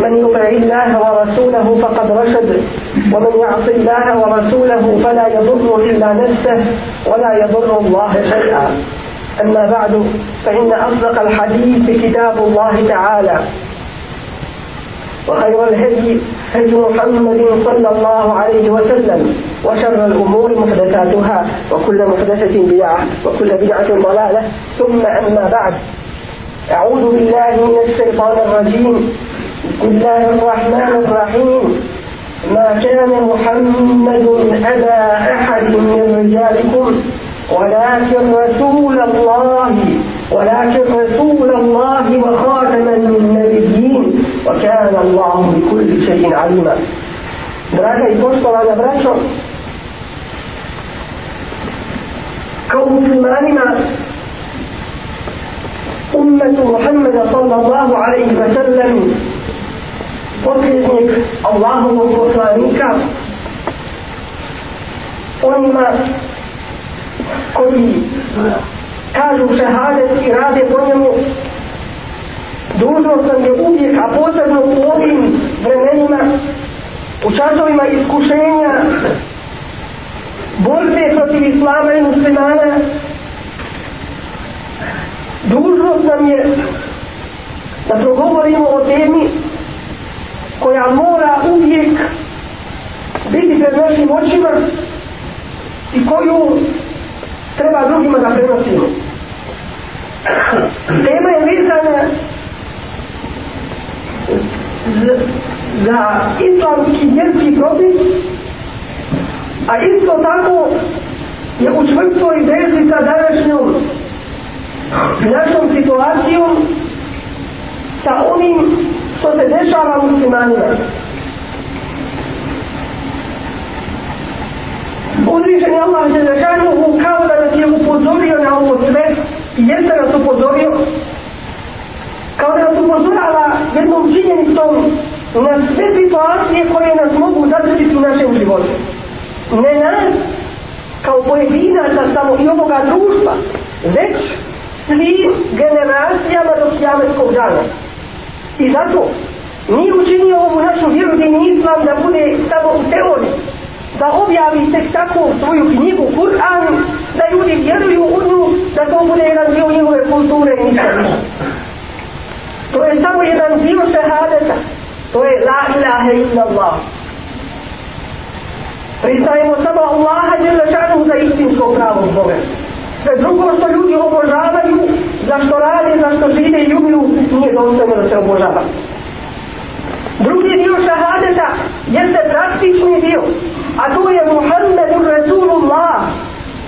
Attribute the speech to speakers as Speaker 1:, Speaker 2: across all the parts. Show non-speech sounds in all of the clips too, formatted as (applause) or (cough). Speaker 1: من يطع الله ورسوله فقد رشد ومن يعص الله ورسوله فلا يضر إلا نفسه ولا يضر الله شيئا أما بعد فإن أصدق الحديث كتاب الله تعالى وخير الهدي هدي محمد صلى الله عليه وسلم وشر الأمور محدثاتها وكل محدثة بدعة وكل بدعة ضلالة ثم أما بعد أعوذ بالله من الشيطان الرجيم بسم الله الرحمن الرحيم ما كان محمد أبا أحد من رجالكم ولكن رسول الله ولكن رسول الله وخاتم النبيين وكان الله بكل شيء عليما Draga i poštovana braćo, kao muslimanima umetu Muhammeda sallallahu alaihi wa sallam posljednjeg Allahovog poslanika onima koji kažu šehadet i rade po njemu dužno sam je uvijek, a posebno u ovim vremenima u časovima iskušenja borbe protiv islama i muslimana dužno sam je da progovorimo o temi koja mora uvijek biti pred našim očima i koju treba drugima da prenosimo. (clears throat) Tema je vizana za islamski vjerski propis, a isto tako je u čvrstvoj vezi sa današnjom našom situacijom sa onim što se dešava muslimanima. Uzvišen je Allah je za žanu kao da nas je upozorio na ovo sve i jeste nas upozorio kao da nas upozorala jednom činjenicom na sve situacije koje nas mogu zatrpiti u našem životu. Ne nas kao pojedinaca samo i ovoga društva, već svim generacijama do sjavetskog dana. I zato nije učinio ovu našu vjeru din islam da bude samo u teoriji. Da objavi se tako svoju knjigu, Kur'an, da ljudi vjeruju u nju, da to bude jedan dio njihove kulture i To je samo jedan dio šehadeta. To je la ilaha illa Allah. Pristajemo samo Allaha djela šanu za istinsko pravo zbogu sve drugo što ljudi obožavaju, za što rade, za što žive i ljubiju, nije dostojno da se obožava. Drugi dio šahadeta jeste praktični dio, a to je Muhammedu Rasulullah.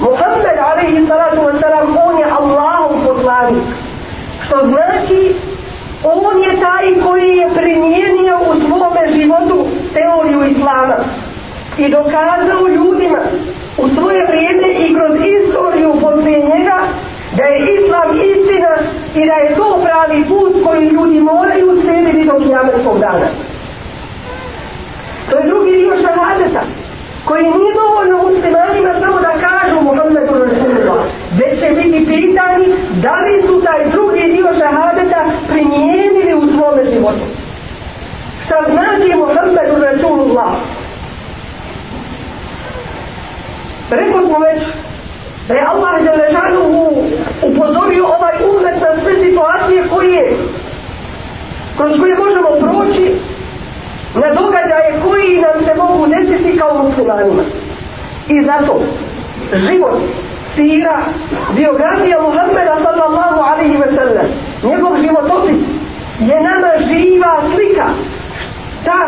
Speaker 1: Muhammed, alaihi salatu wa salam, on je Allahov poslanik. Što znači, on je taj koji je primjenio u svome životu teoriju islama i dokazao ljudima u svoje vrijeme i kroz istoriju poslije njega da je islam istina i da je to pravi put koji ljudi moraju slijediti do kijametskog dana. To je drugi dio šahadeta koji nije dovoljno muslimanima samo da kažu mu hodne tu rasulila, već će biti pitani da li su taj drugi dio šahadeta primijenili u svome životu. Šta znači mu hodne tu rasulila? Rekao smo već da je Allah Želešanuhu upozorio ovaj umet na sve situacije koje kroz koje možemo proći na događaje koji nam se mogu desiti kao muslimanima. I zato život sira biografija Muhammeda sallallahu alaihi wa sallam njegov životopis je nama živa slika šta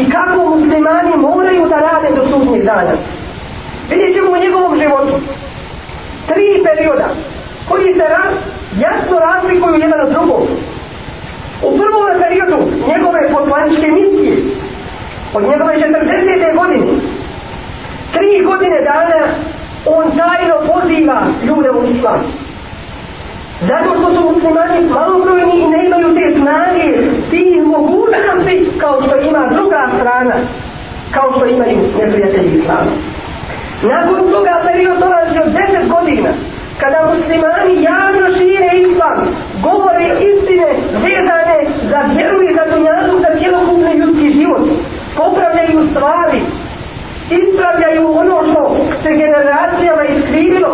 Speaker 1: i kako muslimani moraju da rade do sudnjeg dana. Vidjet ćemo u njegovom životu tri perioda koji se raz, jasno razlikuju jedan od drugog. U prvom periodu njegove poslaničke misije od njegove 40. godine tri godine dana on tajno poziva ljude u islam. Zato što su muslimani malobrojni i ne imaju te snage, ti mogućnosti kao što ima druga strana, kao što imaju neprijatelji islama. Nakon toga period dolazi od 10 godina, kada muslimani javno žive islam, govore istine vezane za vjeru i za dunjanu, za cjelokupni ljudski život, popravljaju stvari, ispravljaju ono što se generacijama iskrivilo,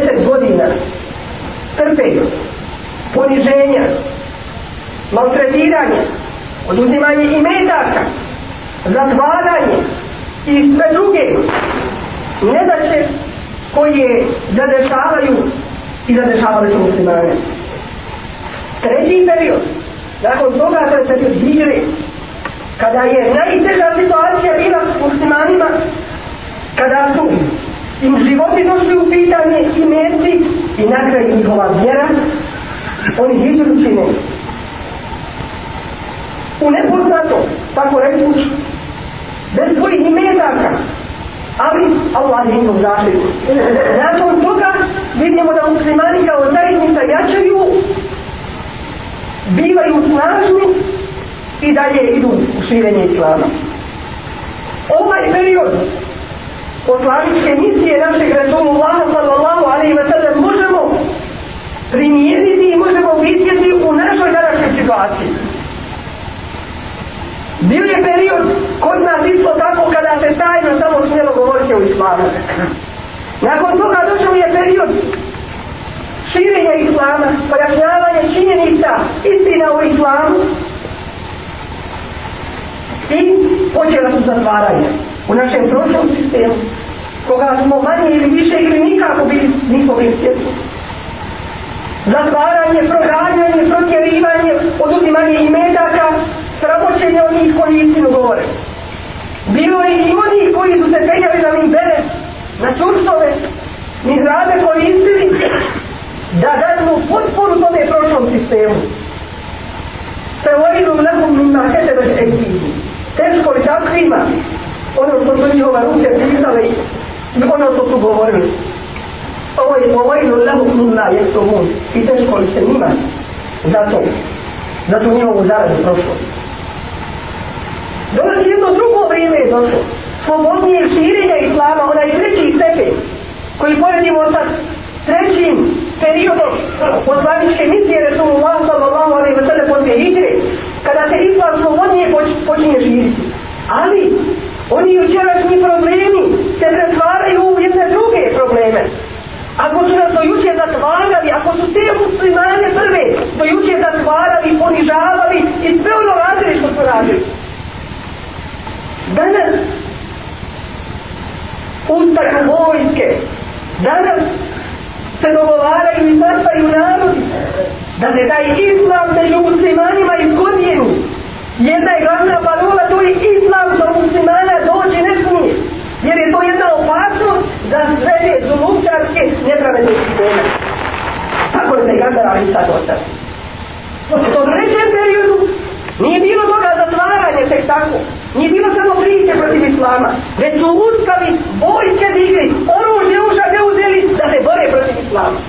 Speaker 1: 10 godina trpeju poniženja, maltretiranja, oduzimanje i metaka, zatvaranje i sve druge i nedaće koje zadešavaju i zadešavali su muslimane. Treći period, nakon toga to se zbire, kada je najteža situacija bila s muslimanima, kada su im životi došli u pitanje i mesi i nakraj njihova vjera, oni hijđu čine. U nepoznato, tako reći, bez svojih imetaka, ali Allah je njihov zaštit. Nakon toga vidimo da muslimani kao zajednica jačaju, bivaju snažni i dalje idu u širenje islama. Ovaj period poslaničke misije našeg Resulu Laha sallallahu alaihi wa sallam možemo primijeniti i možemo vidjeti u našoj današnjoj situaciji. Bil je period kod nas isto tako kada se tajno samo smjelo govoriti o islamu. Nakon toga došao je period širenja islama, pojašnjavanja činjenica istina u islamu i počela su zatvaranje u našem prošlom sistemu koga smo manje ili više ili nikako bili nismo bili svjetli zatvaranje, proganjanje, protjerivanje, oduzimanje i metaka, sramoćenje od njih koji istinu govore. Bilo je i oni koji su se penjali na mimbere, na čurstove, ni zrade koristili, da dadnu potporu tome prošlom sistemu. Se uvijek u mnogu mima kateru ekipi. Teško li tako ima ono što su njihova ruke pisali i ono što su govorili ovo je povojno lehu kuna jesu mun i teško li se njima za to za tu njihovu zaradu prošlo dolazi jedno drugo vrijeme je došlo slobodnije širenja islama onaj treći stepen koji poredimo sa trećim periodom od slavničke misije Resulullah sallallahu alaihi wa sallam od vjehidre kada se islam slobodnije poč, počinje širiti ali oni učerašnji problemi se pretvaraju u jedne druge probleme Ako su nas dojuče zatvarali, ako su te muslimane prve dojuče zatvarali, ponižavali i sve ono radili što su radili. Danas ustaju vojske, danas se dogovaraju i zatvaju narodi, da ne daj islam među muslimanima i korijenu. Jedna je glavna parola, to je islam za muslimana dođe ne smije jer je to jedna opasnost za sve rezolucijarske nepravedne sisteme. Tako je pregambar Ali sad ostav. U tom rećem periodu nije bilo toga zatvaranje tek tako. Nije bilo samo priče protiv islama. Već su uskali vojske digli, oružje uša ne uzeli da se bore protiv islama.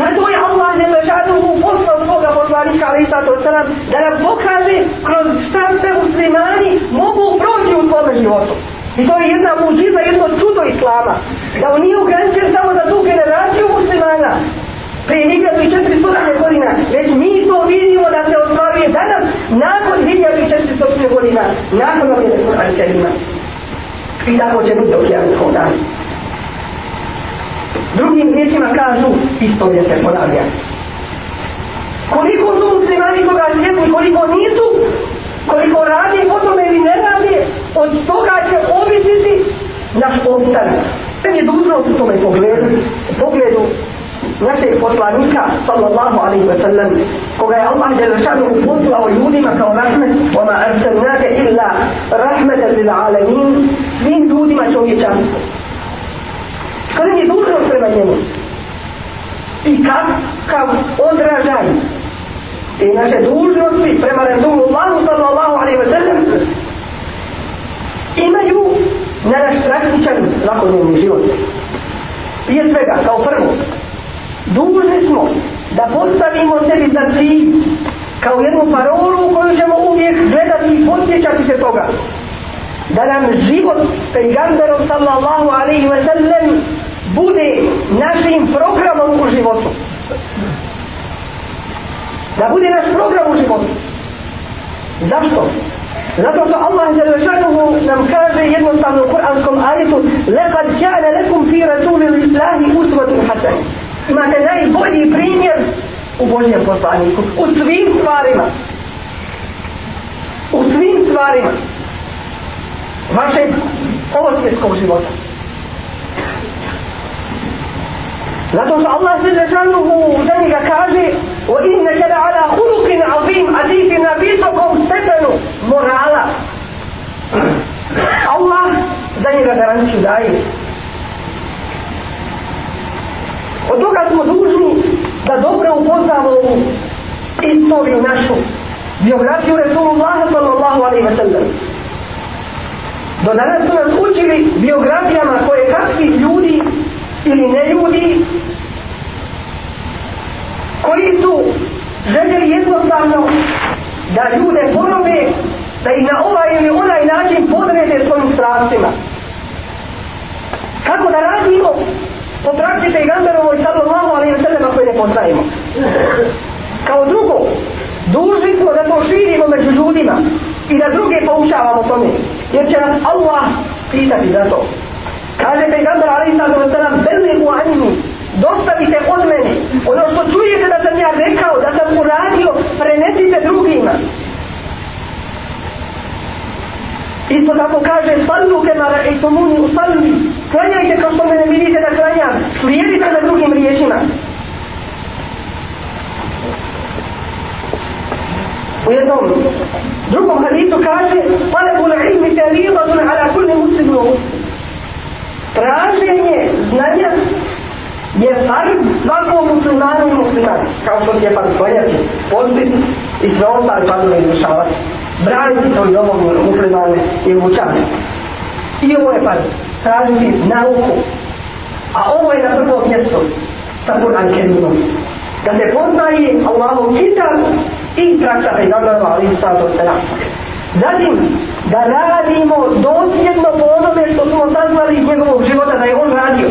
Speaker 1: Zato je Allah ne zažadu u poslov svoga poslanika, ali i sada to sram, da nam pokaže kroz šta se muslimani mogu pre životu. I to je jedna muđiza, jedno čudo islama. Da on nije ugrančen samo za tu generaciju muslimana. Prije nikad i četiri godina. Već mi to vidimo da se ostvaruje danas, nakon nikad i četiri sotane godina. Nakon ovdje je Koran Kerima. I tako će biti okijanskom danu. Drugim riječima kažu, isto je se ponavlja. Koliko su muslimani koga slijepi, koliko nisu, koliko radi po tome ili ne radi, od toga će ovisiti naš ostanak. Sve je dužno u tome pogledu, u pogledu našeg poslanika, sallallahu alaihi wa sallam, koga je Allah je lešanu uputlao ljudima kao rahmet, ona arsenate illa rahmeta zil alamin, svim ljudima čovječanstvo. Kada je dužno prema njemu? I kakav odražaj i naše dužnosti prema Rasulullahu sallallahu alaihi wa sallam imaju na naš praktičan zakonjeni život. Prije svega, kao prvo, dužni smo da postavimo sebi za cilj kao jednu parolu u koju ćemo uvijek gledati i posjećati se toga. Da nam život pejgamberom sallallahu alaihi wa sallam bude našim programom u životu da bude naš program u životu. Zašto? Zato što Allah je zelošanuhu nam kaže jednostavno u kuranskom ajetu لَقَدْ جَعْنَ لَكُمْ فِي رَسُولِ الْإِسْلَهِ اُسْوَةٌ حَسَنِ Imate najbolji primjer u Božnjem poslaniku. U svim stvarima. U svim stvarima. Vaše ovo svjetskog života. Zato što Allah sve zađanuhu u zemlji ga kaže O inne kada ala hulukin azim a ti ti na visokom stepenu morala. Allah za njega garanciju daje. Od toga smo dužni da dobro upoznamo ovu istoriju našu biografiju Resulullah sallallahu alaihi wa sallam. Do danas su nas učili biografijama koje kakvih ljudi ili ne ljudi koji su željeli jednostavno da ljude ponove da ih na ovaj ili onaj način podrede svojim strastima. Kako da radimo po praksi pejgamberovo i sad lovamo, ali i srdema koje ne poznajemo. Kao drugo, dužni smo da to širimo među ljudima i da druge poučavamo tome, jer će nas Allah pitati za to. Kaže Peygamber Ali Sadu Veselam, Beli u Anjinu, dostavite od mene, ono što čujete da sam ja rekao, da sam uradio, prenesite drugima. Isto tako kaže, Sadu Kemara i Tomuni u Sadu, klanjajte kao što mene vidite da klanjam, slijedite na drugim riječima. U jednom drugom hadisu kaže, Palebu na ilmi te lijeva dun ala kulli muslimu u muslimu traženje znanja je farb svakom muslimanom musliman, kao što je pan Sonjati, pozbit i sve ostale padove izrušavati. Braniti to i ovom muslimane i učani. I ovo je farb, tražiti nauku. A ovo je na prvo mjesto sa Kur'an Kerimom. Da se poznaje Allahom kitab i traktate i nadalama, ali i sada to se nastavlja. Zatim, da radimo dosljedno po onome što smo sazvali iz njegovog života, da je on radio.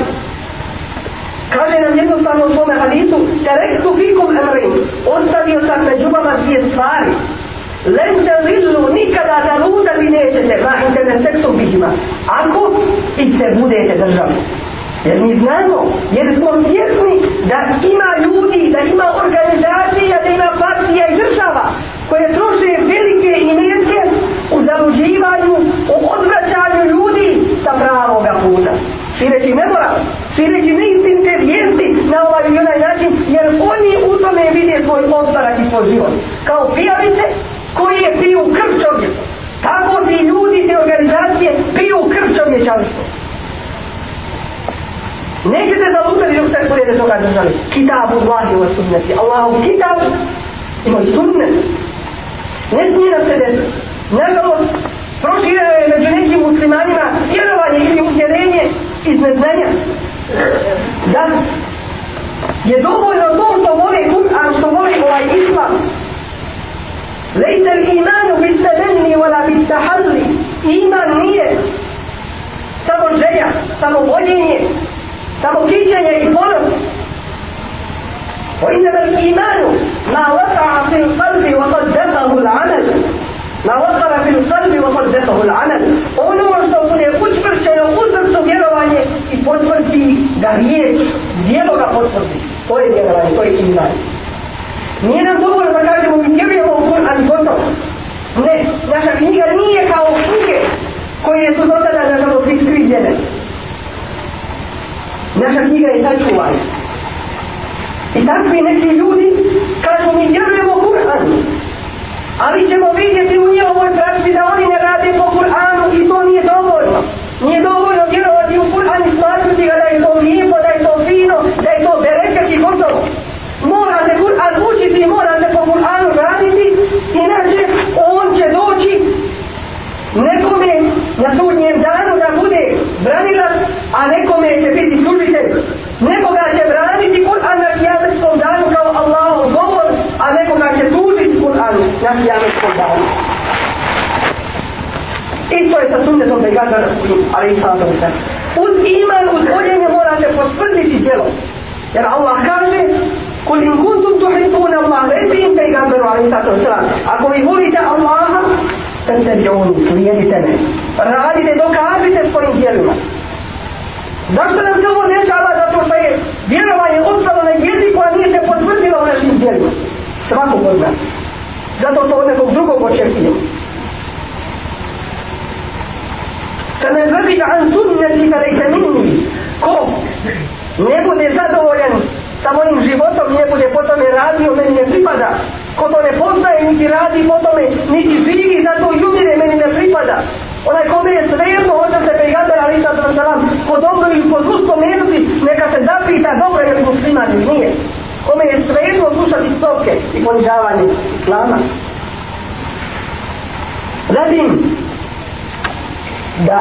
Speaker 1: Kaže nam jednostavno u svome hadisu, Terektu fikum emrim, ostavio sam među vama dvije stvari. Lem se lillu nikada da luda vi nećete, ma in se ne seksu bihima, ako i se budete držali. Jer mi znamo, jer smo svjesni da ima ljudi, da ima organizacija, da ima partija i država koje troše velike i mjeste u zaluđivanju, u odvraćanju ljudi sa pravoga puta. Sireći nemoral, sireći neistinske vijesti na ovaj ili onaj način, jer oni u tome vide svoj odvarak i svoj život. Kao pijavice koji je pio krv čovjeku. Tako ti ljudi te organizacije piju krv čovječanstvo. Nećete da lutali dok se budete toga držali. Kitabu vlahi ovoj sunnesi. Allahu kitabu imaju sunnesi. Ne smije nam se desiti. Nažalost, proširao je među nekim muslimanima vjerovanje ili uvjerenje iz znanja. Da je dovoljno to što vole Kur'an, što vole ovaj Islam. Lejte li imanu bit se meni, vola bit se hazli. Iman nije samo želja, samo voljenje, samo kićenje i ponos. وإنما الإيمان ما وقع في القلب وصدقه العمل Na osara bilu sadbi wa farzetahu l'anad. Ono što mu je učvršeno uzvrstu vjerovanje i potvrdi ga riječ, dijelo ga potvrdi. To je vjerovanje, to je imanje. Nije nam dovoljno da kažemo mi vjerujemo u kur, ali gotovo. Ne, naša knjiga nije kao knjige koje su do tada na žalost iskrivljene. Naša knjiga je sačuvana. I takvi neki ljudi kažu mi vjerujemo u kur, ali Ali ćemo vidjeti u njihovoj praksi da oni ne rade po Kur'anu i to nije dovoljno. Nije dovoljno vjerovati u Kur'an i smatruti ga da je to lijepo, da je to fino, da je to bereket i gotovo. Mora se Kur'an učiti i mora se po Kur'anu raditi. sa sunnetom da ga danas uđu, ali i sam sa Uz iman, uz voljenje morate posprtiti djelo. Jer Allah kaže, Kul in kuntum tuhibbuna Allah, reci im pejgamberu alaihi sallatu wasallam, ako vi volite Allaha, tad se bi on slijedite me. Radite, dokazite svojim djelima. Zašto nam se ovo neće Allah, zato što je vjerovanje ostalo na jeziku, a nije se potvrdilo našim djelima. Svako pozna. Zato to od nekog drugog očekujemo. فمن رضي عن سنتي فليس مني كو نبودي زادوين sa mojim životom nije bude po tome radio, meni ne pripada. Ko to ne poznaje, niti radi po tome, niti živi, za to ljubire, meni ne pripada. Onaj kome je sve jedno, hoće se pejgambera, ali sad vam salam, ko dobro ili ko zlu spomenuti, neka se zapita, dobro je li musliman, nije. Kome je sve jedno slušati stoke i ponižavanje islama. Zatim, da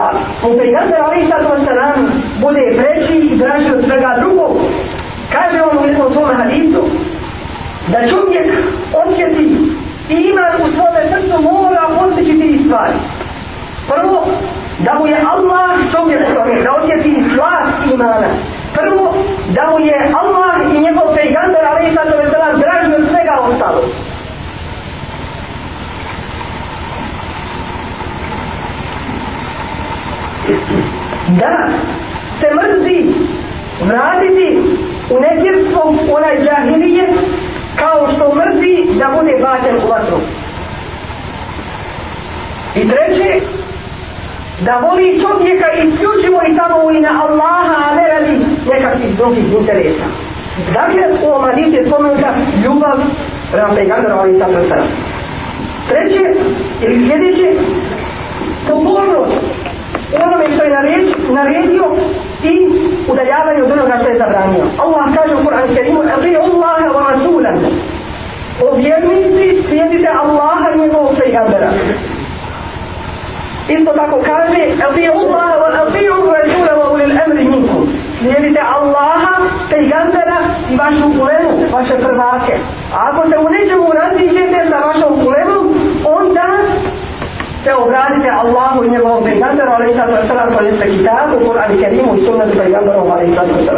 Speaker 1: u pejgamber Ali Isatom Saram bude preći i draži od svega drugog. Kaže on u jednom svom hadisu da čovjek osjeti i ima u svome srcu mora postići tri stvari. Prvo, da mu je Allah čovjek tome, da osjeti slast imana. Prvo, da mu je Allah da se mrzi vratiti u nevjerstvo u onaj džahilije kao što mrzi da bude bačen u vatru. I treće, da voli čovjeka isključivo i samo u ina Allaha, a ne radi nekakvih drugih interesa. Dakle, u ovom adicu je spomenuta ljubav prema pregandara ovih sada Treće, ili sljedeće, pokornost u onome što je naredio, i udaljavanje od onoga što je zabranio. Allah kaže u Kur'an Kerimu, Abi Allahe wa Rasulam, O vjernici slijedite Allaha i njegovog pejgambera. Isto tako kaže, Abi Allahe wa Abiju Rasula wa ulil emri minkum. Slijedite Allaha, pejgambera i vašu ulemu, vaše prvake. A ako se u nečemu razlijete sa vašom ulemom, onda se obratite Allahu i njegovom pejgamberu, ali sada se sada ponese kitabu, Kur'an i Kerimu i sunnetu pejgamberom, ali sada se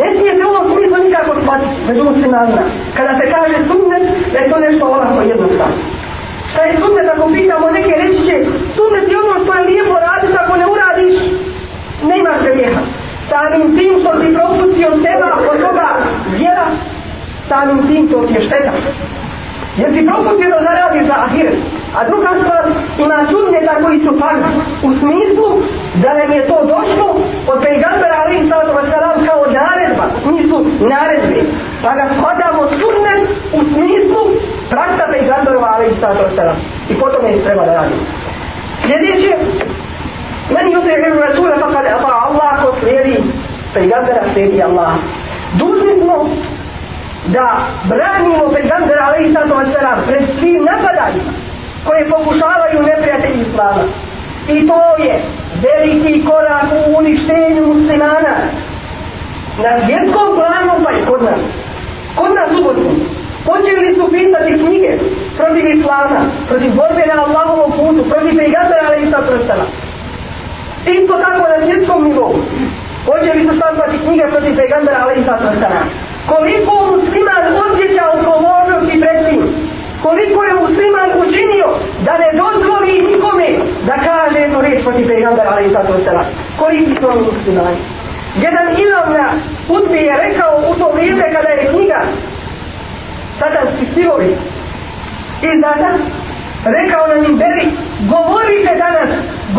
Speaker 1: Ne smije se ovo smislu nikako spati među muslimanima. Kada se kaže sunnet, da je to nešto onako jednostavno. Šta je sunnet ako pitamo neke reći će, sunnet je ono što je lijepo radiš, ako ne uradiš, ne imaš grijeha. Samim tim što ti propustio seba od toga vjera, samim tim to ti je šteta jer ti propustio da radi za ahir. A druga stvar, ima sumnje da koji su fan u smislu da nam je to došlo od pejgambera Ali Isalatu Vesalam kao naredba, u smislu naredbe. Pa ga shodamo sumnje u smislu prakta pejgamberova Ali Isalatu Vesalam. I po tome treba da radi. Sljedeće, meni jutri je Rasula, pa kada Allah ko slijedi pejgambera, slijedi Allah. Dužni smo da branimo pejgambera alaihi sallatu wasalam pred svim napadanjima koje pokušavaju neprijatelji islama. I to je veliki korak u uništenju muslimana na vjetkom planu pa i kod nas. Kod nas u Bosni. Počeli su pisati knjige protiv islama, protiv borbe na Allahovom putu, protiv pejgambera alaihi sallatu wasalam. Isto tako na svjetskom nivou. Hoće li se stavljati knjige protiv pejgambera, ali i sad Koliko musliman osjeća odgovornost i predsim? Koliko je musliman učinio da ne dozvoli nikome da kaže jednu reč poti pejgambera, ali i sad to sada? Koliki su oni muslimani? Jedan imam na putbi je rekao u to vrijeme kada je knjiga Satanski sirovi izdana, rekao na njim beri, govorite danas,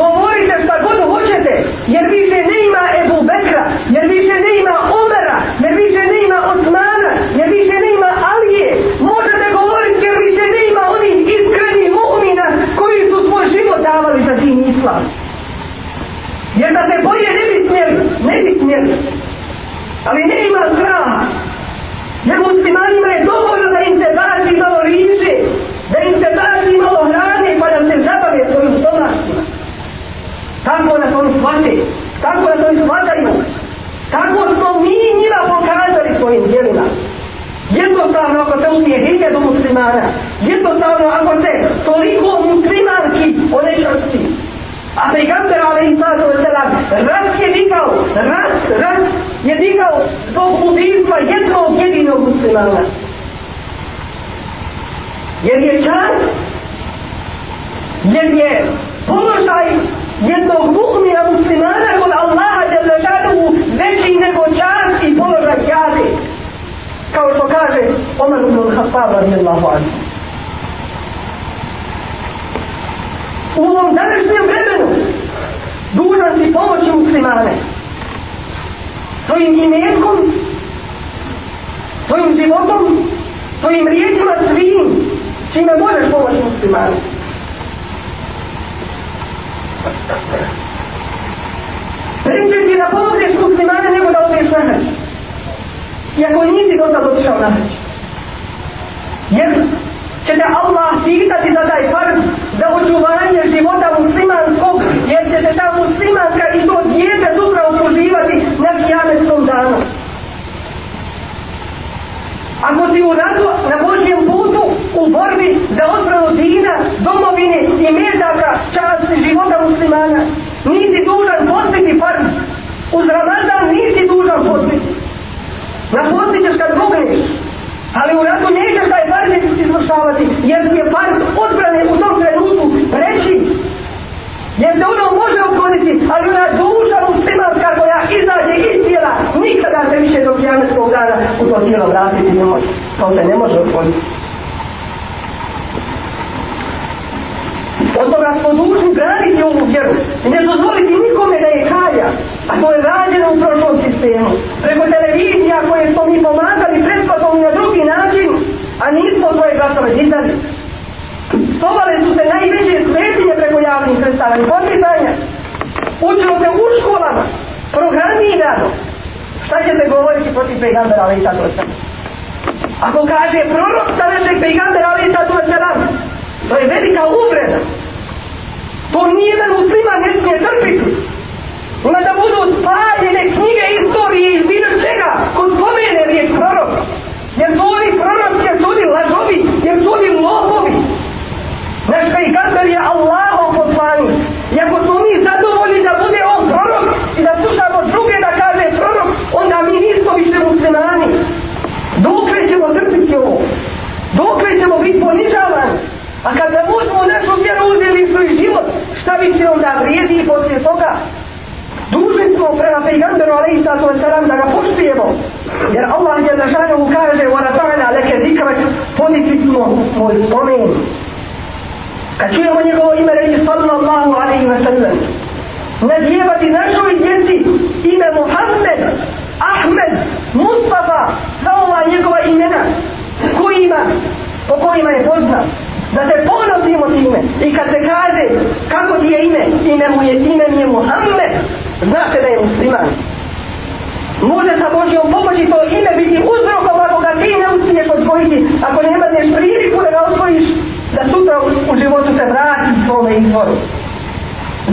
Speaker 1: govorite šta god hoćete, jer više ne ima Ebu Bekra, jer više ne ima Omera, jer više ne ima Osmana, jer više ne ima Alije, možete govoriti jer više ne ima onih iskrenih mu'mina koji su svoj život davali za tim islam. Jer da se boje ne bi smjeli, ne bi smjeli. Ali ne ima strana. Jer muslimanima je dovoljno da im se vrati dobro rivi, da im se traži malo hrane pa da se zabave svojim stomacima. Tako nas oni shvate, tako nas oni shvataju, tako smo mi njima pokazali svojim djelima. Jednostavno ako se umije hiljadu muslimana, jednostavno ako se toliko muslimanki onečasti, A pejgamber alaihi sallatu wa sallam raz je nikao, raz, raz je nikao zbog ubijstva jednog jedinog muslimana jer je čas, jer je položaj jednog muhmina muslimana kod Allaha da zašaduhu veći nego čas i položaj jade. Kao što kaže Omer ibn Khattab radijallahu anhu. U ovom današnjem vremenu dužan si pomoći muslimane svojim imetkom, svojim životom, svojim riječom, čime možeš pomoći muslimanu. Preće ti da pomogneš muslimane nego da odeš na hrvi. Iako nisi do sad otišao na hrvi. Jer će te Allah pitati za taj farz za očuvanje života muslimanskog jer će te ta muslimanska i to djete sutra okruživati na kijanetskom danu. Ako ti u radu na Božjem putu u borbi za odbranu dina, domovine i mjezaka čast života muslimana. Nisi dužan postiti farz. Uz Ramazan nisi dužan postiti. Na posti ćeš kad gubneš. Ali u ratu nećeš taj farz neći se izvršavati. Jer je farz odbrane u tom trenutku reći. Jer se ono može ukloniti, ali ona duža muslimanska koja izađe iz tijela nikada se više do pijanetskog dana u to tijelo vratiti ne može. To se ne može ukloniti. od toga smo dužni braniti ovu vjeru i ne dozvoliti nikome da je kalja, a to je rađeno u prošlom sistemu. Preko televizija koje smo mi pomagali pretplatom na drugi način, a nismo svoje glasove izdali. Stovale su se najveće svetinje preko javnih sredstava i potrebanja. Učilo se u školama, programi i rado. Šta ćete govoriti protiv pregambera, ali i sad ostane. Ako kaže prorok sa našeg pejgambera, ali i sad ostane. To je velika uvreda. To nijedan muslima ne smije trpiti. Ima da budu spaljene knjige istorije iz bilo čega ko spomene riječ prorok. Jer su oni prorok, jer su oni lažovi, jer su oni lopovi. Naš pejgamber je Allahom poslanu. I ako smo mi zadovoljni da bude on prorok i da slušamo druge da kaže prorok, onda mi nismo više muslimani. Dokle ćemo trpiti ovo? Dokle ćemo biti ponižavani? A kad nam uzmu našu vjeru, uzeli su i život, šta bi se onda vrijedi i poslije toga? Dužni smo prema pejgamberu, ali i sato je saram da ga poštujemo. Jer Allah je za žanom kaže, u ratavena leke zikrać, poniti smo svoj spomen. Kad čujemo njegovo ime, reći sallallahu alaihi wa sallam, ne zlijevati našoj djeci ime Muhammed, Ahmed, Mustafa, sva ova njegova imena, kojima, po kojima je poznat da te ponosimo time i kad se kaže kako ti je ime, ime mu je ime mi je Muhammed, znate da je musliman. Može sa Božijom pomoći to ime biti uzrokom ako ga ti ne uspiješ odvojiti, ako ne imadneš priliku da ga odvojiš, da sutra u životu se vrati svome izvoru.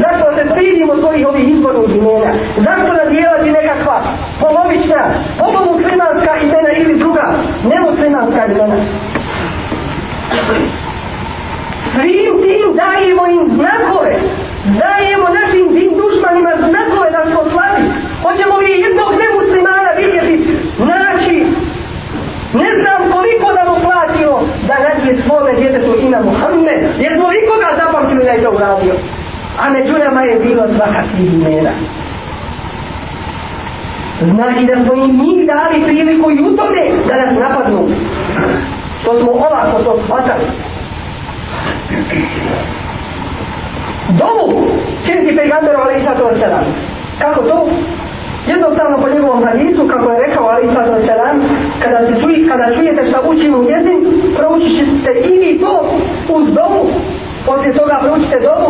Speaker 1: Zašto se stidimo svojih ovih izbornih imena? Zašto da dijelati nekakva polovična, polomuslimanska imena ili druga nemuslimanska imena? svim tim dajemo im znakove, dajemo našim tim dušmanima znakove da smo slabi. Hoćemo li jednog nemuslimana vidjeti, znači, ne znam koliko da mu platimo da radi je svome djete to ima Muhammed, jer smo ikoga zapamtili da je to uradio. A među nama je bilo svakakvih imena. Znači da smo im njih dali priliku i u tome da nas napadnu. To smo ovako to shvatali. Dovu, sinki pejgamberu alaihi sallatu wa sallam. Kako to? Jednostavno po njegovom hadisu, kako je rekao alaihi sallatu wa sallam, kada, se čuj, kada čujete šta učimo u jezim, proučit ćete i vi to uz dovu. Poslije toga proučite dovu,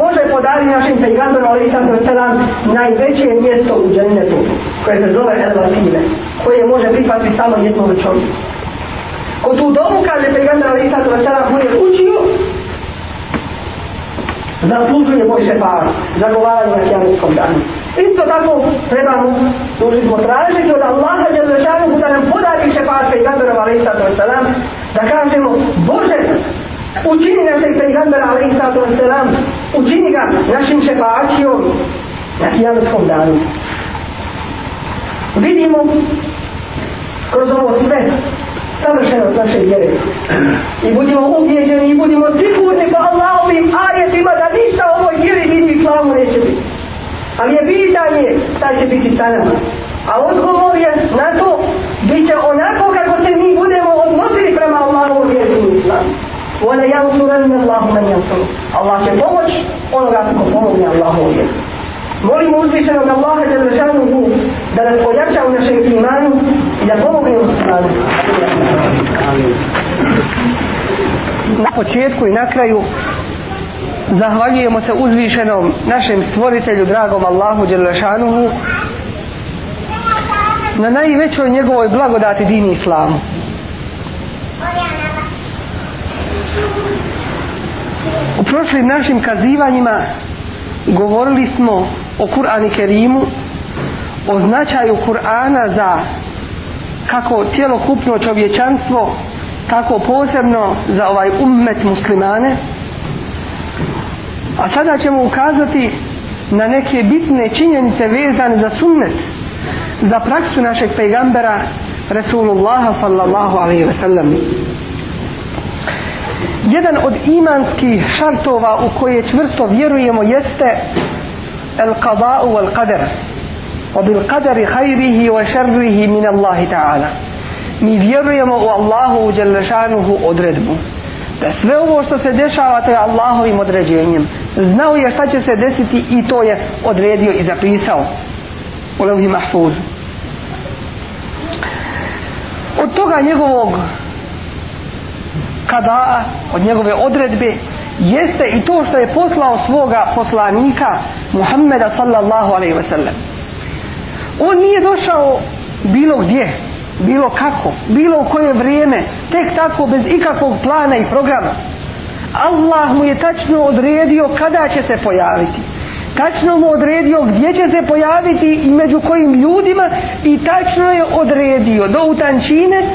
Speaker 1: Bože podari našim pejgamberu alaihi sallatu wa sallam najveće mjesto u džennetu, koje se zove Elvasine, koje može pripati samo jednom čovjeku. Ko tu dovu, kaže pejgamber alaihi sallatu wa sallam, on je učio, zaslužuje Boži par, zagovaranje na kjavinskom danu. Isto tako trebamo, dužni smo tražiti od Allaha Đelešanu da nam podati šefarske i gandorova lista to selam, da kažemo Bože, učini nas i pejgambera alaihissalatu sato selam, učini ga našim šefarcijom na kjavinskom danu. Vidimo kroz ovo sve savršenost naše vjere. I budimo ubijeđeni i budimo sigurni po Allahovim ajetima da ništa ovo vjeri vidi i slavu neće biti. Ali je pitanje šta će biti sa nama. A odgovor je na to bit će onako kako se mi budemo odnosili prema Allahu vjeru i slavu. Ona jansu ranu Allahu man jansu. Allah će pomoć onoga kako pomogne Allahu vjeru. Molimo uzvišenog Allaha da zašanu mu, da nas pojača u našem imanu i da
Speaker 2: pomogne u stranu. Na početku i na kraju zahvaljujemo se uzvišenom našem stvoritelju, dragom Allahu Đelešanuhu, na najvećoj njegovoj blagodati dini islamu. U prošlim našim kazivanjima govorili smo o Kur'an i Kerimu, o značaju Kur'ana za kako cijelokupno čovječanstvo, tako posebno za ovaj ummet muslimane. A sada ćemo ukazati na neke bitne činjenice vezane za sunnet, za praksu našeg pejgambera Resulullaha sallallahu alaihi ve sellem. Jedan od imanskih šartova u koje čvrsto vjerujemo jeste القضاء والقدر وبالقدر خيره وشره من الله تعالى mi vjerujemo u Allahu u Đelešanuhu odredbu da sve ovo što se dešava to je Allahovim određenjem znao je šta će se desiti i to je odredio i zapisao u Levhi Mahfuzu od toga njegovog kada od njegove odredbe jeste i to što je poslao svoga poslanika Muhammeda sallallahu alaihi wasallam on nije došao bilo gdje bilo kako, bilo u koje vrijeme tek tako bez ikakvog plana i programa Allah mu je tačno odredio kada će se pojaviti tačno mu odredio gdje će se pojaviti i među kojim ljudima i tačno je odredio do utančine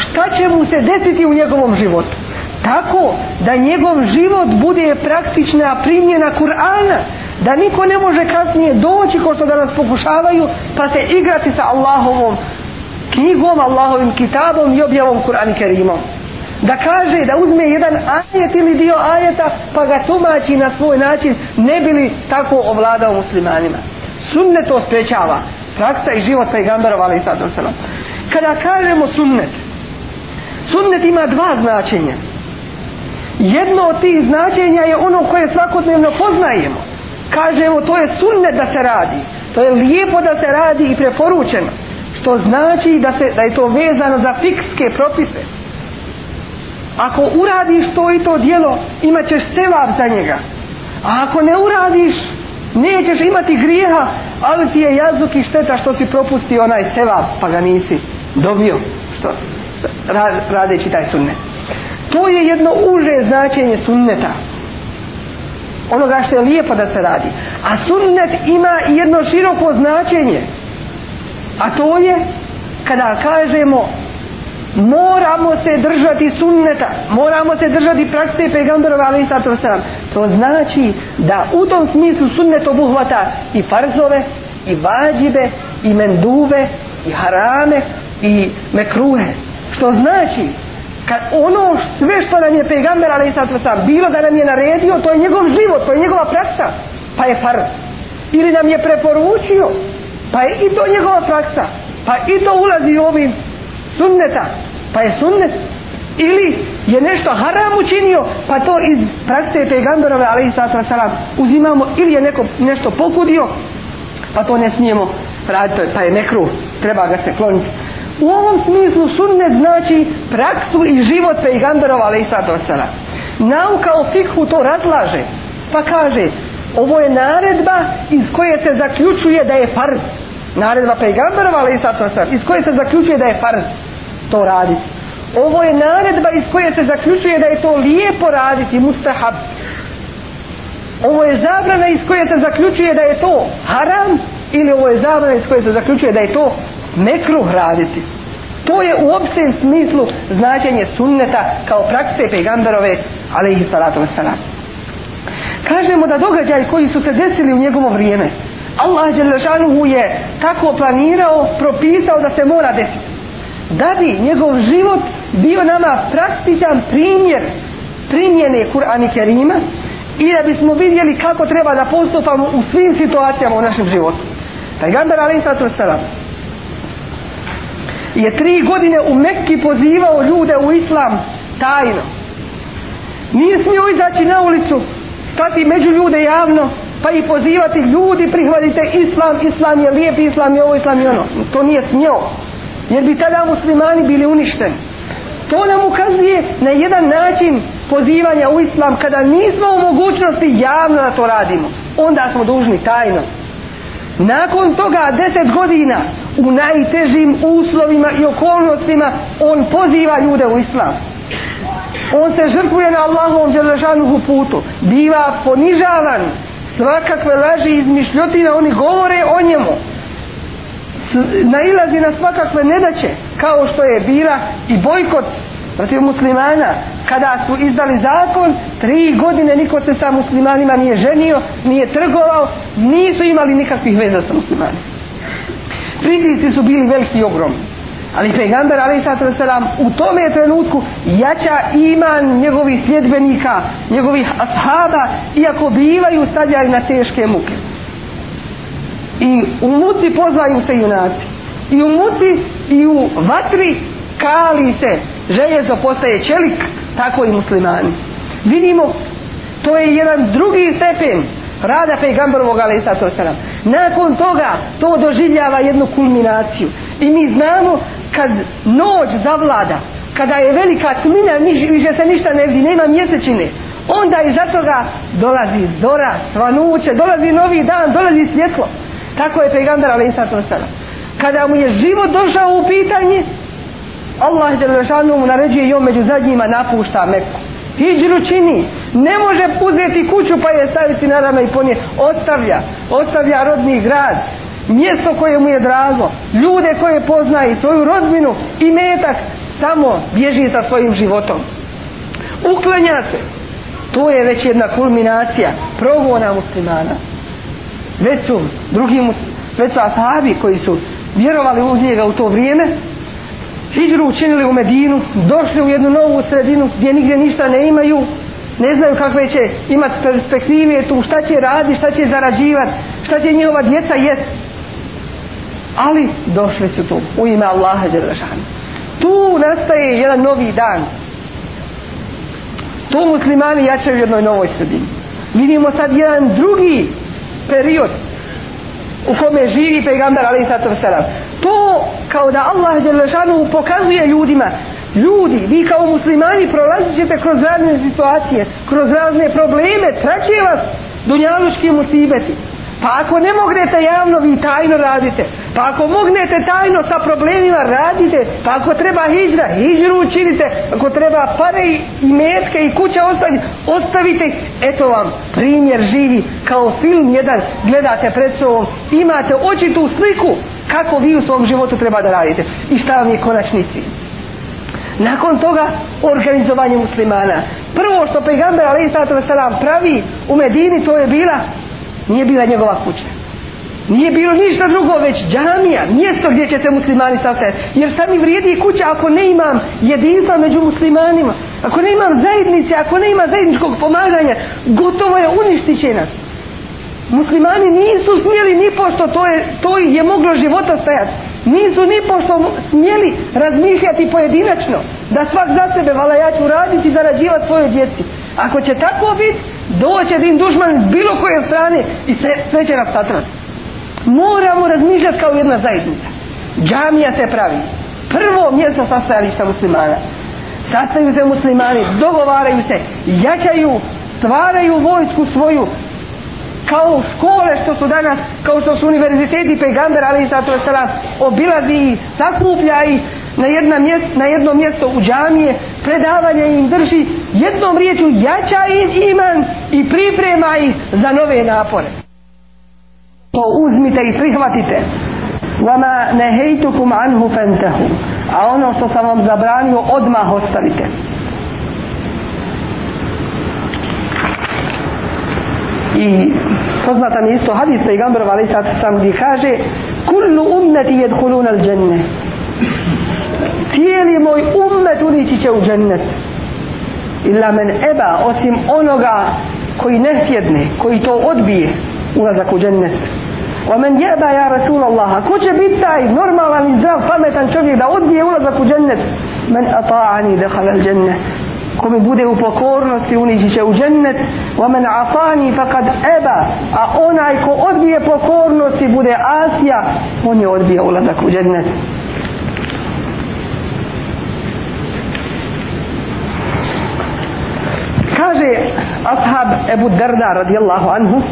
Speaker 2: šta će mu se desiti u njegovom životu tako da njegov život bude praktična primjena Kur'ana da niko ne može kasnije doći ko što da nas pokušavaju pa se igrati sa Allahovom knjigom, Allahovim kitabom i objavom Kur'an i Kerimom. Da kaže, da uzme jedan ajet ili dio ajeta pa ga tumači na svoj način ne bili tako ovladao muslimanima. Sunnet to sprečava. Praksa i život pejgambarova ali i sad Kada kažemo sunnet, sunnet ima dva značenja. Jedno od tih značenja je ono koje svakodnevno poznajemo kažemo to je sunne da se radi to je lijepo da se radi i preporučeno što znači da, se, da je to vezano za fikske propise ako uradiš to i to dijelo imat ćeš sevab za njega a ako ne uradiš nećeš imati grijeha ali ti je jazuk i šteta što si propustio onaj sevab pa ga nisi dobio što, radeći taj sunnet to je jedno uže značenje sunneta onoga što je lijepo da se radi. A sunnet ima jedno široko značenje. A to je kada kažemo moramo se držati sunneta, moramo se držati prakse pegamberova ali sato sam. To znači da u tom smislu sunnet obuhvata i farzove, i vađibe, i menduve, i harame, i mekruhe. Što znači kad ono sve što nam je pejgamber ali sad sam bilo da nam je naredio to je njegov život to je njegova praksa pa je farz ili nam je preporučio pa je i to njegova praksa pa i to ulazi u ovim sunneta pa je sunnet ili je nešto haram učinio pa to iz prakse pejgamberove ali sad sam uzimamo ili je neko nešto pokudio pa to ne smijemo raditi pa je mekru treba ga se kloniti u ovom smislu sunnet znači praksu i život pejgamberova ali i sad osana. Nauka o fikhu to razlaže, pa kaže, ovo je naredba iz koje se zaključuje da je farz. Naredba pejgamberova ali i sad osana, iz koje se zaključuje da je farz to raditi. Ovo je naredba iz koje se zaključuje da je to lijepo raditi, mustahab. Ovo je zabrana iz koje se zaključuje da je to haram ili ovo je zabrana iz koje se zaključuje da je to ne kruh raditi. To je u opštem smislu značenje sunneta kao prakse pejgamberove, ali ih salatu wasalam. Kažemo da događaj koji su se desili u njegovo vrijeme, Allah Đelešanuhu je tako planirao, propisao da se mora desiti. Da bi njegov život bio nama praktičan primjer primjene Kur'ani Kerima i da bismo vidjeli kako treba da postupamo u svim situacijama u našem životu. Pajgandar Alim Sato Sarabu je tri godine u Mekki pozivao ljude u islam tajno. Nije smio izaći na ulicu, stati među ljude javno, pa i pozivati ljudi, prihvatite islam, islam je lijep, islam je ovo, islam je ono. To nije smio, jer bi tada muslimani bili uništeni. To nam ukazuje na jedan način pozivanja u islam, kada nismo u mogućnosti javno da to radimo. Onda smo dužni tajno. Nakon toga deset godina u najtežim uslovima i okolnostima on poziva ljude u islam. On se žrtvuje na Allahovom Đelešanuhu putu. Biva ponižavan svakakve laži iz mišljotina, oni govore o njemu. Nailazi na svakakve nedaće, kao što je bila i bojkot protiv muslimana kada su izdali zakon tri godine niko se sa muslimanima nije ženio nije trgovao nisu imali nikakvih veza sa muslimanima pritici su bili veliki i ogromni ali pegamber ali sallam, u tome trenutku jača iman njegovih sljedbenika njegovih ashaba iako bivaju stavljali na teške muke i u muci pozvaju se junaci i u muci i u vatri kali se željezo postaje čelik, tako i muslimani. Vidimo, to je jedan drugi stepen rada pejgamberovog ali sa to sada. Nakon toga to doživljava jednu kulminaciju. I mi znamo kad noć zavlada, kada je velika tmina, više se ništa ne vidi, nema mjesečine, onda iz toga dolazi zora, svanuće, dolazi novi dan, dolazi svjetlo. Tako je pejgamber ali sa to sada. Kada mu je život došao u pitanje, Allah je lešanu mu naređuje i on među zadnjima napušta Meku. Hidžru čini, ne može uzeti kuću pa je staviti na rame i ponije. Ostavlja, ostavlja rodni grad, mjesto koje mu je drago, ljude koje pozna i svoju rodbinu i metak, samo bježi sa svojim životom. Uklanja se, to je već jedna kulminacija progona muslimana. Već su drugi muslimani, već su asabi koji su vjerovali u njega u to vrijeme, hijru učinili u Medinu, došli u jednu novu sredinu gdje nigdje ništa ne imaju, ne znaju kakve će imati perspektive tu, šta će raditi, šta će zarađivati, šta će njihova djeca jest. Ali došli su tu u ime Allaha Đerlešan. Tu nastaje jedan novi dan. Tu muslimani jačaju u jednoj novoj sredini. Vidimo sad jedan drugi period, u kome živi pejgamber ali sato selam to kao da Allah dželešanu pokazuje ljudima ljudi vi kao muslimani prolazit ćete kroz razne situacije kroz razne probleme traće vas dunjaluški musibeti pa ako ne mognete javno vi tajno radite Pa ako mognete tajno sa problemima, radite. Pa ako treba hijđra, hijđru učinite. Ako treba pare i metke i kuća ostavite, ostavite. Eto vam primjer živi kao film jedan. Gledate pred sobom, imate očitu sliku kako vi u svom životu treba da radite. I šta vam je konačni cilj? Nakon toga organizovanje muslimana. Prvo što pejgamber Ali Sadr Salam pravi u Medini, to je bila, nije bila njegova kuća. Nije bilo ništa drugo, već džamija, mjesto gdje ćete muslimani sastajati. Jer sad mi vrijedi kuća ako ne imam jedinstva među muslimanima, ako ne imam zajednice, ako ne imam zajedničkog pomaganja, gotovo je uništit će nas. Muslimani nisu smjeli ni pošto to, je, to ih je moglo života stajati. Nisu ni pošto smjeli razmišljati pojedinačno da svak za sebe, vala ja ću raditi i zarađivati svoje djeci. Ako će tako biti, doće din dušman iz bilo koje strane i sve, sve će nas satrati moramo razmišljati kao jedna zajednica. Džamija se pravi. Prvo mjesto sastajališta muslimana. Sastaju se muslimani, dogovaraju se, jačaju, stvaraju vojsku svoju. Kao škole što su danas, kao što su univerziteti, pegamber, ali i sato se nas obilazi i sakuplja i na, jedna mjest, na jedno mjesto u džamije, predavanje im drži, jednom riječu jača im iman i priprema ih za nove napore to pa uzmite i prihvatite وَمَا نَهَيْتُكُمْ عَنْهُ فَنْتَهُ a ono što sam vam zabranio odmah ostavite i poznata mi isto hadis pejgamberu ali sad sam gdje kaže kullu umneti jed kulun al dženne cijeli moj umet unići će u džennet illa men eba osim onoga koji ne sjedne koji to odbije ulazak u džennet Omen jeba ja رسول الله ko će biti taj normalan i zdrav pametan čovjek da odbije ulazak u džennet men ata'ani dakhala al džennet ko mi bude u pokornosti unići će u džennet ومن atani فقد أبى a onaj ko odbije pokornosti bude asija on je odbio ulazak u džennet kaže ashab Ebu Darda radijallahu anhu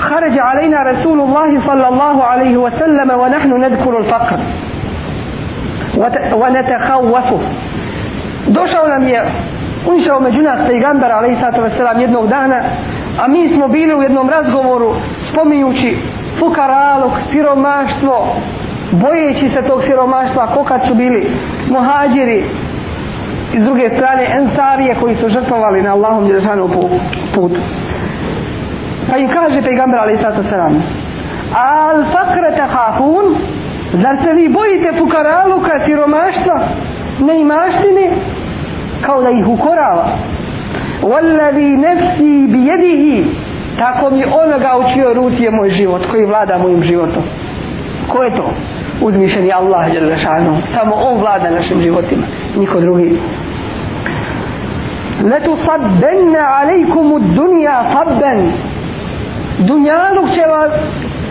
Speaker 2: خرج علينا رسول الله صلى الله عليه وسلم ونحن نذكر الفقر ونتخوفه došao nam je ušao među nas pejgamber alejsatu vesselam jednog dana a mi smo bili u jednom razgovoru spominjući fukaraluk siromaštvo bojeći se tog siromaštva kokad su bili muhađiri iz druge strane ensarije koji su žrtvovali na Allahom Đeršanu putu. Put. Pa im kaže pejgamber ali sada sram. Al fakrata hafun, zar se vi bojite fukaraluka, siromaštva, neimaštine, kao da ih ukorava. Wallavi nefsi bijedihi, tako mi onoga u čioj ruci je moj život, koji vlada mojim životom. Ko je to? Uzmišljeni Allah, Đerlešanu. samo on vlada našim životima, niko drugi. Letu sabbenne alejkumu dunija sabben, dunjaluk će vas,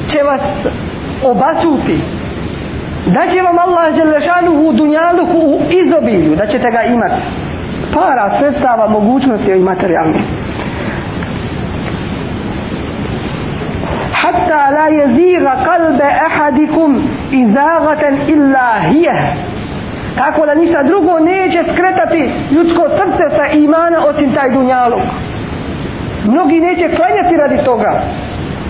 Speaker 2: će vas obasuti da će vam Allah želešanu u dunjaluku u izobilju da ćete ga imati para, sredstava, mogućnosti i materijalne hatta la jeziga kalbe ahadikum izagatan illa hije tako da ništa drugo neće skretati ljudsko srce sa imana osim taj dunjaluk Mnogi neće klanjati radi toga.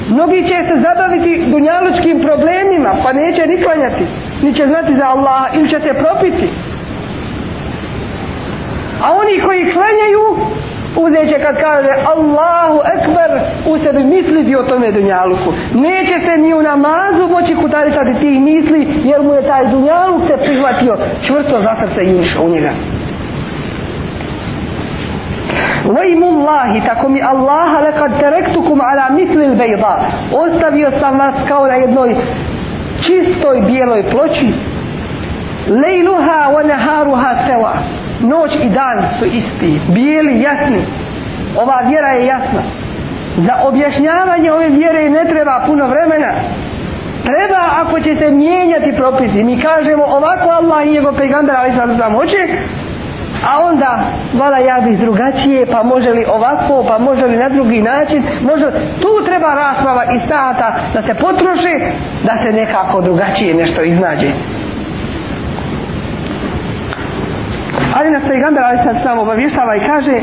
Speaker 2: Mnogi će se zabaviti dunjalučkim problemima, pa neće ni klanjati. Ni će znati za Allah, ili će se propiti. A oni koji klanjaju, uzeće kad kaže Allahu Ekber, u sebi misliti o tome dunjaluku. Neće se ni u namazu moći kutaricati tih misli, jer mu je taj dunjaluk se prihvatio čvrsto za srce i u njega. Vajmullahi, tako mi Allaha lekad terektukum ala mislil bejda. Ostavio sam vas kao na jednoj čistoj bijeloj ploči. Lejluha wa neharuha seva. Noć i dan su isti, bijeli, jasni. Ova vjera je jasna. Za objašnjavanje ove vjere ne treba puno vremena. Treba ako će se mijenjati propisi. Mi kažemo ovako Allah i njegov pegambar, ali sad znam, hoće a onda vala ja bih drugačije, pa može li ovako, pa može li na drugi način, može tu treba rasprava i sata da se potroše, da se nekako drugačije nešto iznađe. Ali nas pejgamber Ali sad samo obavještava i kaže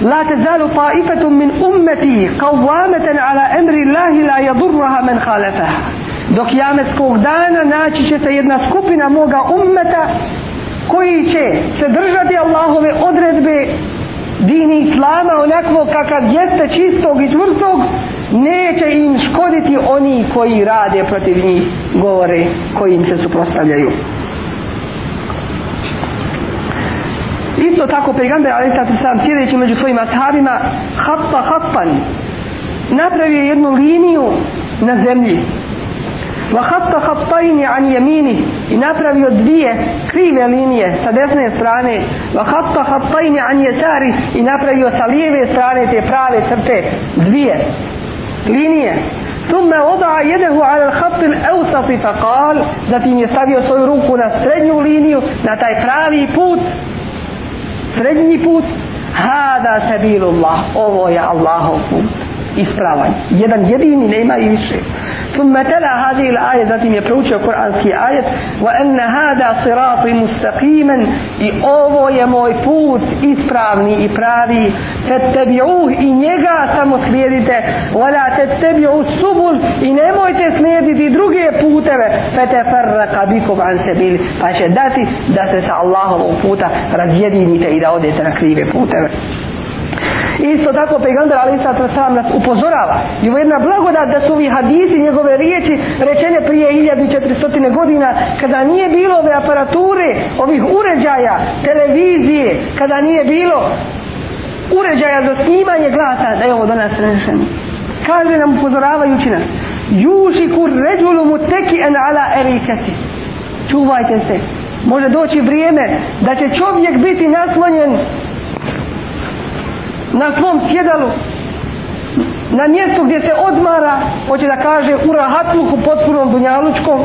Speaker 2: لا تزال طائفة من أمتي قوامة على أمر الله لا يضرها من خالفها دوك يامس كوغدانا ناچي شتا يدنا سكوبنا موغا أمتا koji će se držati Allahove odredbe dini islama onakvo kakav jeste čistog i čvrstog neće im škoditi oni koji rade protiv njih govore koji im se suprostavljaju isto tako pegambe ali sad sam sjedeći među svojim ashabima hapa hapan napravio jednu liniju na zemlji wa hatta khattayn an yaminihi napravio dvije krive linije sa desne strane va hatta hattajni an jesari i napravio sa lijeve strane te prave crte dvije linije ثم وضع يده على الخط الأوسط فقال ذاتي نستبع صيروك نسرني وليني نتاي فرابي بوت سرني بوت هذا سبيل الله أوه يا الله بوت ispravan. Jedan jedini nema i više. Thumma tala hadhihi al-aya zatim je proučio Kur'anski ajet wa anna hadha sirati mustaqiman i ovo je moj put ispravni i pravi fattabi'u i njega samo slijedite wa la tattabi'u subul i nemojte slijediti druge puteve fatafarraqa bikum an sabil pa će dati da se sa Allahovog puta razjedinite i da odete na krive puteve Isto tako pejgamber Ali sa sam nas upozorava. I ovo je jedna blagodat da su ovi hadisi njegove riječi rečene prije 1400. godina kada nije bilo ove aparature, ovih uređaja, televizije, kada nije bilo uređaja za snimanje glasa da je ovo do nas rešeno. Kaže nam upozoravajući nas Jušiku ređulu mu teki en ala erikati. Čuvajte se. Može doći vrijeme da će čovjek biti naslonjen na svom sjedalu na mjestu gdje se odmara hoće da kaže u rahatluku potpunom dunjalučkom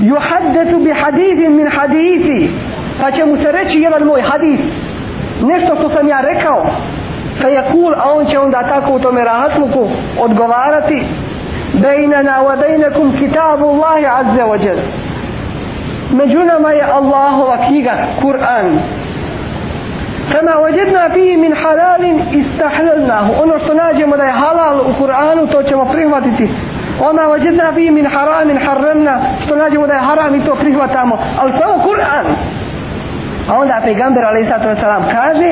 Speaker 2: yuhaddetu bi hadithin min hadithi pa će mu se reći jedan moj hadis nešto što sam ja rekao fe je kul a on će onda tako u tome rahatluku odgovarati bejnana wa bejnakum kitabu Allahi azze ođer među nama je Allahova knjiga Kur'an Fema ođedna fihi min halalin istahlelnahu. Ono što nađemo da je halal u Kur'anu, to ćemo prihvatiti. Ona ođedna fihi min haramin harrenna, što nađemo da je haram i to prihvatamo. Ali samo Kur'an. A onda pejgamber alaihissalatu wasalam kaže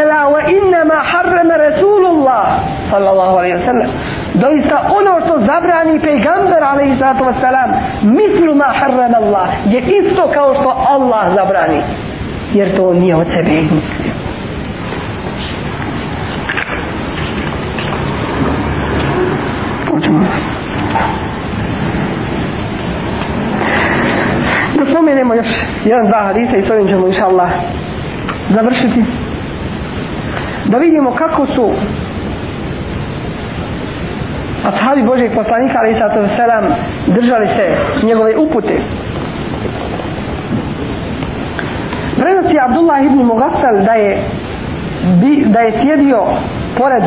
Speaker 2: Ela wa innama harrama Rasulullah sallallahu alaihi wasallam Doista ono što zabrani pejgamber alaihissalatu wasalam mislu ma harrama Allah je isto kao što Allah zabrani jer to on nije od sebe izmislio. Počemo. Da spomenemo još jedan, dva hadisa i s ovim ćemo, inša Allah, završiti. Da vidimo kako su ashabi Božeg poslanika, ali i sato selam, držali se njegove upute. prenosi Abdullah ibn Mugassal da je bi, da je sjedio pored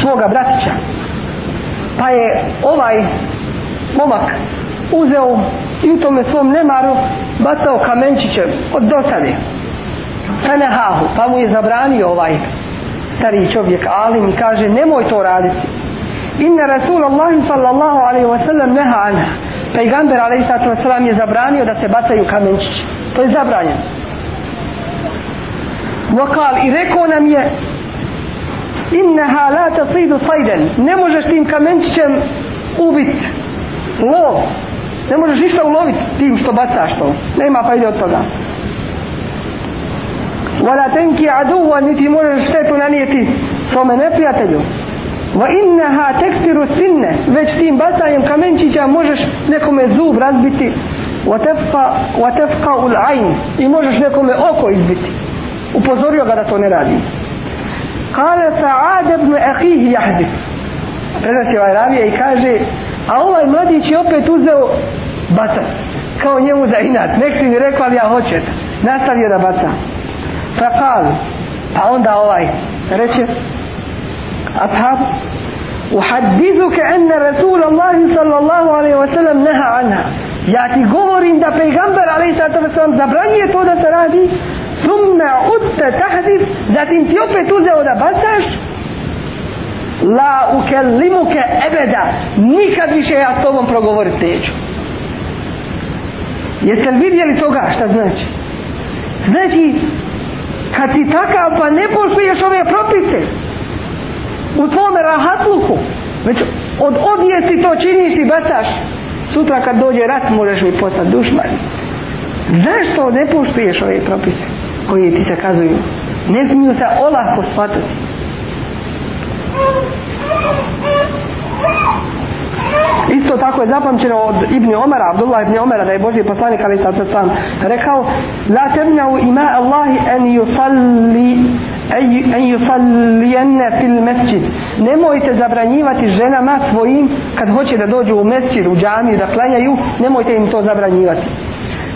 Speaker 2: svoga bratića pa je ovaj momak uzeo i u tome svom nemaru bacao kamenčiće od dosade fenehahu pa mu je zabranio ovaj stari čovjek ali mi kaže nemoj to raditi inna rasul Allah sallallahu alaihi wa sallam neha anha pejgamber a.s. je zabranio da se bacaju kamenčići. To je zabranjeno. Vokal i rekao nam je Inna halata sidu sajden Ne možeš tim kamenčićem ubit lov. Ne možeš ništa ulovit tim što bacaš to. Nema pa ide od toga. Vala tenki aduva niti možeš štetu nanijeti svome neprijatelju. Va inneha tekstiru sinne, već tim bacanjem kamenčića možeš nekome zub razbiti. Va tefka ul ajn, i možeš nekome oko izbiti. Upozorio ga da to ne radi. Kale sa'ad ibn ahih jahdif. Prenosi ovaj ravija i kaže, a ovaj mladić je opet uzeo bacat. Kao njemu za inat. Nek ti mi rekla ja hoćet. Nastavio da baca. Fa kal, pa onda ovaj reče, أصحاب أحدثك أن رسول الله صلى الله عليه وسلم نهى عنها يعني قمر إن عليه الصلاة والسلام زبران يتودى سرادي ثم عدت تحذف ذات انت يوبي توزي ودى بساش لا أكلمك أبدا نكاد بشيء أطوبا فرغور التيجو Jeste li vidjeli toga šta znači? Znači, kad ti takav pa ne poštuješ ove propise, u tvome rahatluku, već od odjesti to činiš i bacaš. Sutra kad dođe rat možeš mi postati dušman. Zašto ne poštuješ ove propise koje ti se kazuju? Ne smiju se olahko shvatiti. Isto tako je zapamćeno od Ibni Omara, Abdullah Ibni Omara, da je Boži poslanik Ali Sad Sam rekao La temnau ima Allahi en yusalli en yusallijenne fil mesjid. Nemojte zabranjivati ženama svojim kad hoće da dođu u mesjid, u džamiju, da klanjaju, nemojte im to zabranjivati.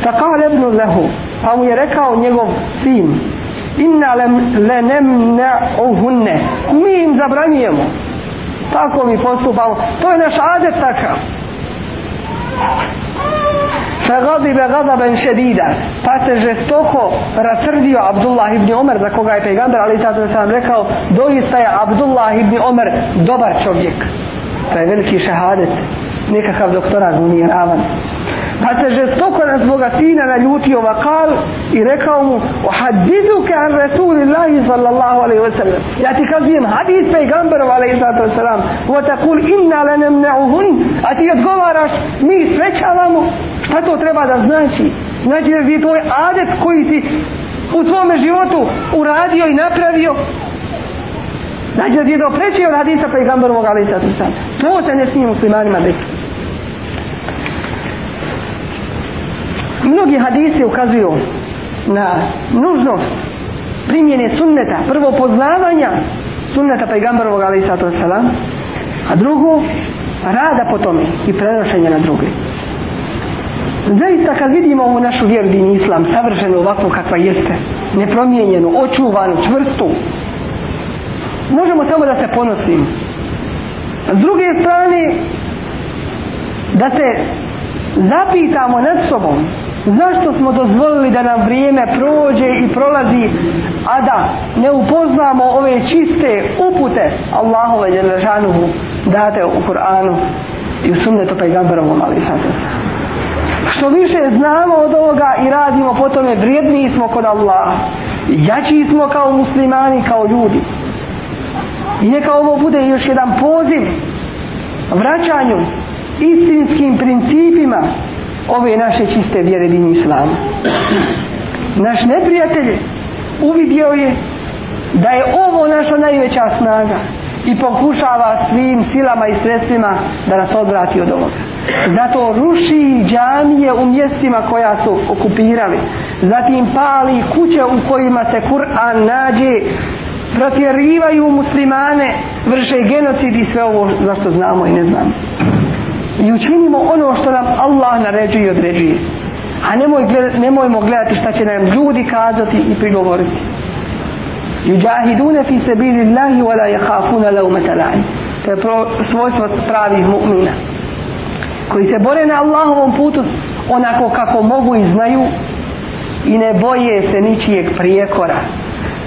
Speaker 2: Fa kao Ibnu Lehu, pa mu je rekao njegov sin, inna lenemne ohunne, mi im zabranjujemo tako mi postupamo to je naš adet takav fe gadi be gada ben šedida pa se žestoko rasrdio Abdullah ibn Omer za koga je pejgamber ali sad sam rekao doista je Abdullah ibn Omer dobar čovjek taj veliki šehadet nekakav doktorat mu nije ravan pa se žestoko na svoga sina naljutio vakal i rekao mu ohadidu ke an rasulillahi sallallahu alaihi wasallam ja ti kazim hadis pejgamberu alaihi sallatu wasallam va takul inna lanem ne'uhun a ti odgovaraš mi svećavamo šta to treba da znači znači da je tvoj adet koji ti u svome životu uradio i napravio Znači da je do prečio hadisa pejgamberu alaihi sallatu wasallam to se ne smije muslimanima desiti mnogi hadisi ukazuju na nužnost primjene sunneta, prvo poznavanja sunneta pejgamberovog ali sato sala, a drugo rada po tome i prenošenja na druge. Zaista kad vidimo ovu našu vjeru din islam savršenu ovakvu kakva jeste, nepromijenjenu, očuvanu, čvrstu, možemo samo da se ponosimo. S druge strane, da se zapitamo nad sobom, Zašto smo dozvolili da nam vrijeme prođe i prolazi, a da ne upoznamo ove čiste upute Allahove Đelešanuhu date u Kur'anu i u sunnetu pejgamberovom, ali sad Što više znamo od ovoga i radimo po tome, vrijedniji smo kod Allaha. Jači smo kao muslimani, kao ljudi. I neka ovo bude još jedan poziv vraćanju istinskim principima ove naše čiste vjere linije islama. Naš neprijatelj uvidio je da je ovo naša najveća snaga i pokušava svim silama i sredstvima da nas odvrati od ovoga. Zato ruši džamije u mjestima koja su okupirali. Zatim pali kuće u kojima se Kur'an nađe, protjerivaju muslimane, vrše genocid i sve ovo zašto znamo i ne znamo i učinimo ono što nam Allah naređuje i određuje. A nemoj, nemojmo gledati šta će nam ljudi kazati i prigovoriti. Juđahidune fi se bili lahi wala je hafuna la umetalani. To je pro, svojstvo pravih mu'mina. Koji se bore na Allahovom putu onako kako mogu i znaju i ne boje se ničijeg prijekora.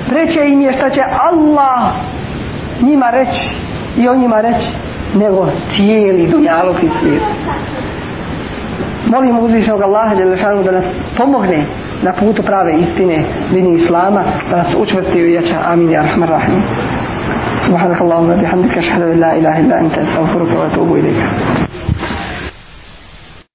Speaker 2: Preće im je šta će Allah njima reći i on njima reći nego cijeli dunjalog i svijet. Molim uzvišnog Allaha Đelešanu da nas pomogne na putu prave istine vini Islama, da nas učvrsti i ujača. Amin. Ja rahman rahim. Subhanakallahu wa bihamdika ashhadu an la ilaha illa anta astaghfiruka wa atubu ilayk.